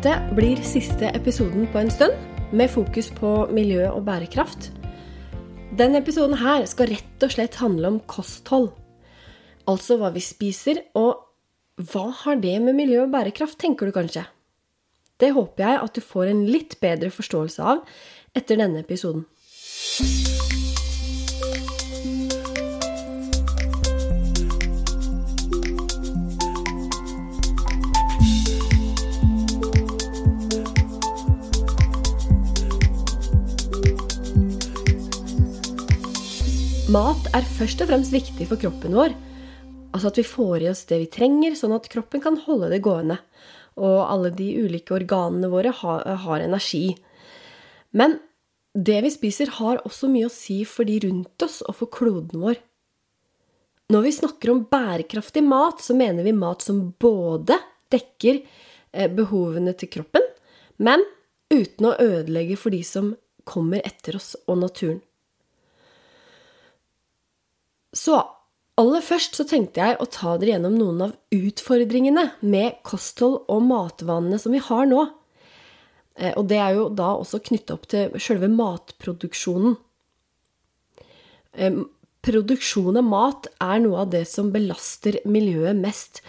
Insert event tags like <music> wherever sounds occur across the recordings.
Dette blir siste episoden på en stund, med fokus på miljø og bærekraft. Denne episoden her skal rett og slett handle om kosthold. Altså hva vi spiser, og hva har det med miljø og bærekraft, tenker du kanskje? Det håper jeg at du får en litt bedre forståelse av etter denne episoden. Mat er først og fremst viktig for kroppen vår. Altså at vi får i oss det vi trenger, sånn at kroppen kan holde det gående. Og alle de ulike organene våre har, har energi. Men det vi spiser, har også mye å si for de rundt oss og for kloden vår. Når vi snakker om bærekraftig mat, så mener vi mat som både dekker eh, behovene til kroppen, men uten å ødelegge for de som kommer etter oss og naturen. Så aller først så tenkte jeg å ta dere gjennom noen av utfordringene med kosthold og matvanene som vi har nå. Eh, og det er jo da også knytta opp til sjølve matproduksjonen. Eh, produksjon av mat er noe av det som belaster miljøet mest.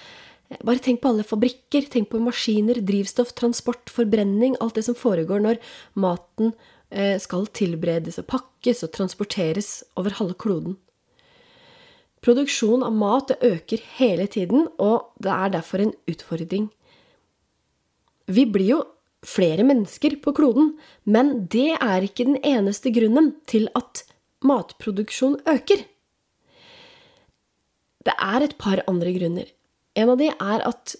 Eh, bare tenk på alle fabrikker, tenk på maskiner, drivstoff, transport, forbrenning, alt det som foregår når maten skal tilberedes og pakkes og transporteres over halve kloden. Produksjon av mat øker hele tiden, og det er derfor en utfordring. Vi blir jo flere mennesker på kloden, men det er ikke den eneste grunnen til at matproduksjon øker. Det er et par andre grunner. En av de er at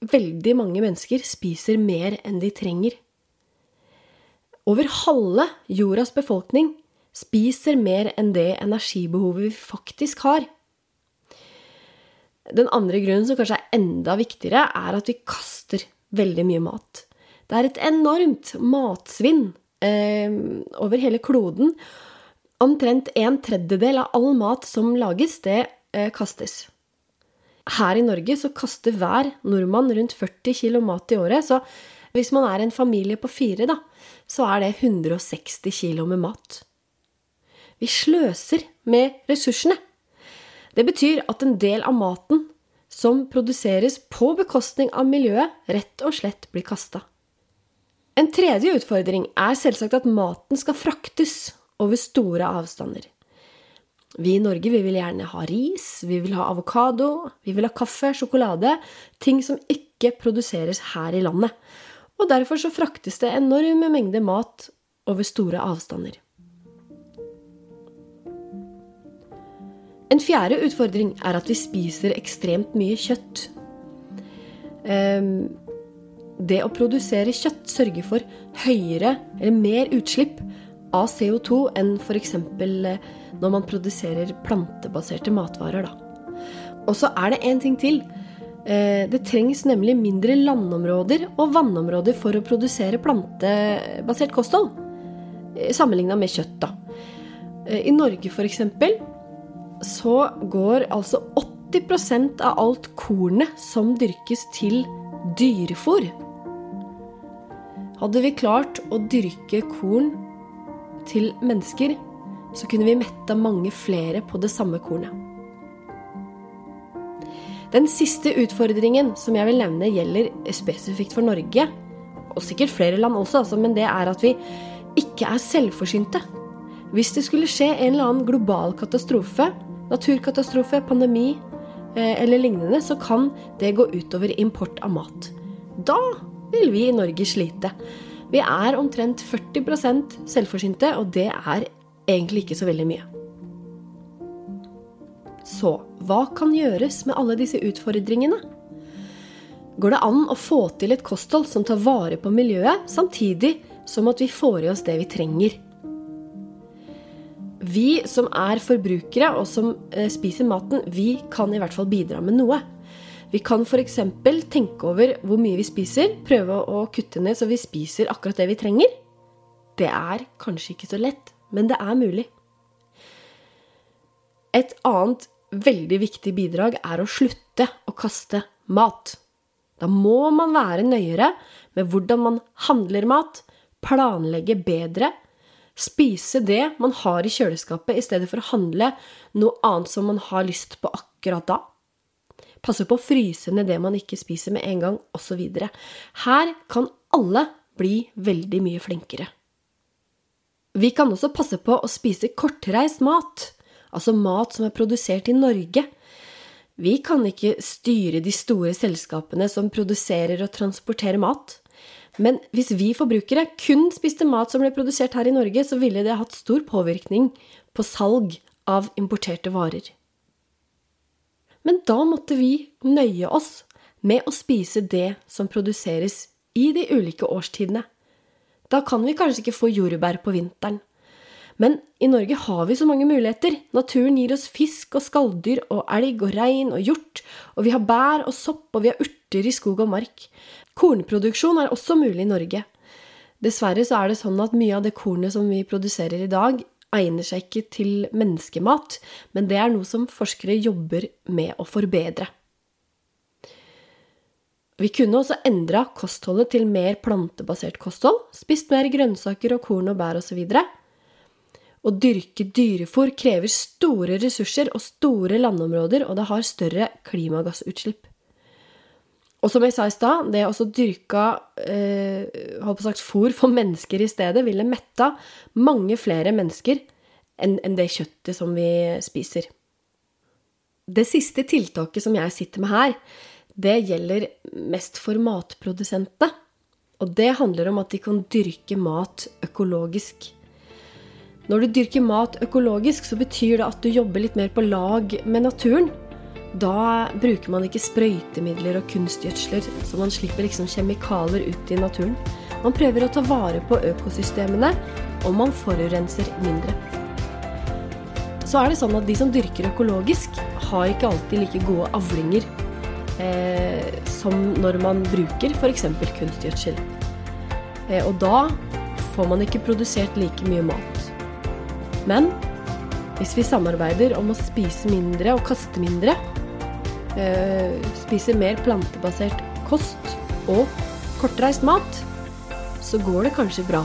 veldig mange mennesker spiser mer enn de trenger. Over halve jordas befolkning spiser mer enn det energibehovet vi faktisk har. Den andre grunnen, som kanskje er enda viktigere, er at vi kaster veldig mye mat. Det er et enormt matsvinn eh, over hele kloden. Omtrent en tredjedel av all mat som lages, det eh, kastes. Her i Norge så kaster hver nordmann rundt 40 kg mat i året. Så hvis man er en familie på fire, da, så er det 160 kg med mat. Vi sløser med ressursene. Det betyr at en del av maten som produseres på bekostning av miljøet, rett og slett blir kasta. En tredje utfordring er selvsagt at maten skal fraktes over store avstander. Vi i Norge vi vil gjerne ha ris, vi vil ha avokado, vi vil ha kaffe, sjokolade Ting som ikke produseres her i landet. Og derfor så fraktes det enorme mengder mat over store avstander. En fjerde utfordring er at vi spiser ekstremt mye kjøtt. Ehm, det å produsere kjøtt sørger for høyere eller mer utslipp av CO2 enn f.eks. Eh, når man produserer plantebaserte matvarer. Og så er det én ting til. Eh, det trengs nemlig mindre landområder og vannområder for å produsere plantebasert kosthold. Eh, Sammenligna med kjøtt, da. I Norge f.eks så går altså 80% av alt kornet som dyrkes, til dyrefòr. Hadde vi klart å dyrke korn til mennesker, så kunne vi metta mange flere på det samme kornet. Den siste utfordringen som jeg vil nevne, gjelder spesifikt for Norge, og sikkert flere land også, altså, men det er at vi ikke er selvforsynte. Hvis det skulle skje en eller annen global katastrofe, naturkatastrofe, pandemi eh, eller lignende, så kan det gå utover import av mat. Da vil vi i Norge slite. Vi er omtrent 40% selvforsynte, og det er egentlig ikke så veldig mye. Så hva kan gjøres med alle disse utfordringene? Går det an å få til et kosthold som tar vare på miljøet, samtidig som at vi får i oss det vi trenger? Vi som er forbrukere og som eh, spiser maten, vi kan i hvert fall bidra med noe. Vi kan f.eks. tenke over hvor mye vi spiser, prøve å kutte ned så vi spiser akkurat det vi trenger. Det er kanskje ikke så lett, men det er mulig. Et annet veldig viktig bidrag er å slutte å kaste mat. Da må man være nøyere med hvordan man handler mat, planlegge bedre, spise det man har i kjøleskapet, i stedet for å handle noe annet som man har lyst på akkurat da. Passe på å fryse ned det man ikke spiser med en gang, osv. Her kan alle bli veldig mye flinkere. Vi kan også passe på å spise kortreist mat, altså mat som er produsert i Norge. Vi kan ikke styre de store selskapene som produserer og transporterer mat. Men hvis vi forbrukere kun spiste mat som ble produsert her i Norge, så ville det hatt stor påvirkning på salg av importerte varer. Men da måtte vi nøye oss med å spise det som produseres i de ulike årstidene. Da kan vi kanskje ikke få jordbær på vinteren. Men i Norge har vi så mange muligheter. Naturen gir oss fisk og skalldyr og elg og rein og hjort, og vi har bær og sopp, og vi har urter i skog og mark. Kornproduksjon er også mulig i Norge. Dessverre så er det sånn at mye av det kornet som vi produserer i dag, egner seg ikke til menneskemat, men det er noe som forskere jobber med å forbedre. Vi kunne også endra kostholdet til mer plantebasert kosthold, spist mer grønnsaker og korn og bær osv. Å dyrke dyrefòr krever store ressurser og store landområder, og det har større klimagassutslipp. Og som jeg sa i stad, det å dyrke eh, sagt, for <laughs> mennesker i stedet ville metta mange flere mennesker enn, en det kjøttet som vi spiser. Det siste tiltaket som jeg sitter med her, det gjelder mest for matprodusentene. Og det handler om at de kan dyrke mat økologisk. Når du dyrker mat økologisk, så betyr det at du jobber litt mer på lag med naturen. Da bruker man ikke sprøytemidler og kunstgjødsler, så man slipper liksom kjemikalier ut i naturen. Man prøver å ta vare på økosystemene, og man forurenser mindre. Så er det sånn at de som dyrker økologisk, har ikke alltid like gode avlinger eh, som når man bruker f.eks. kunstgjødsel. Eh, og da får man ikke produsert like mye mat. Men hvis vi samarbeider om å spise mindre og kaste mindre, Eh, spise mer plantebasert kost og kortreist mat, så går det kanskje bra.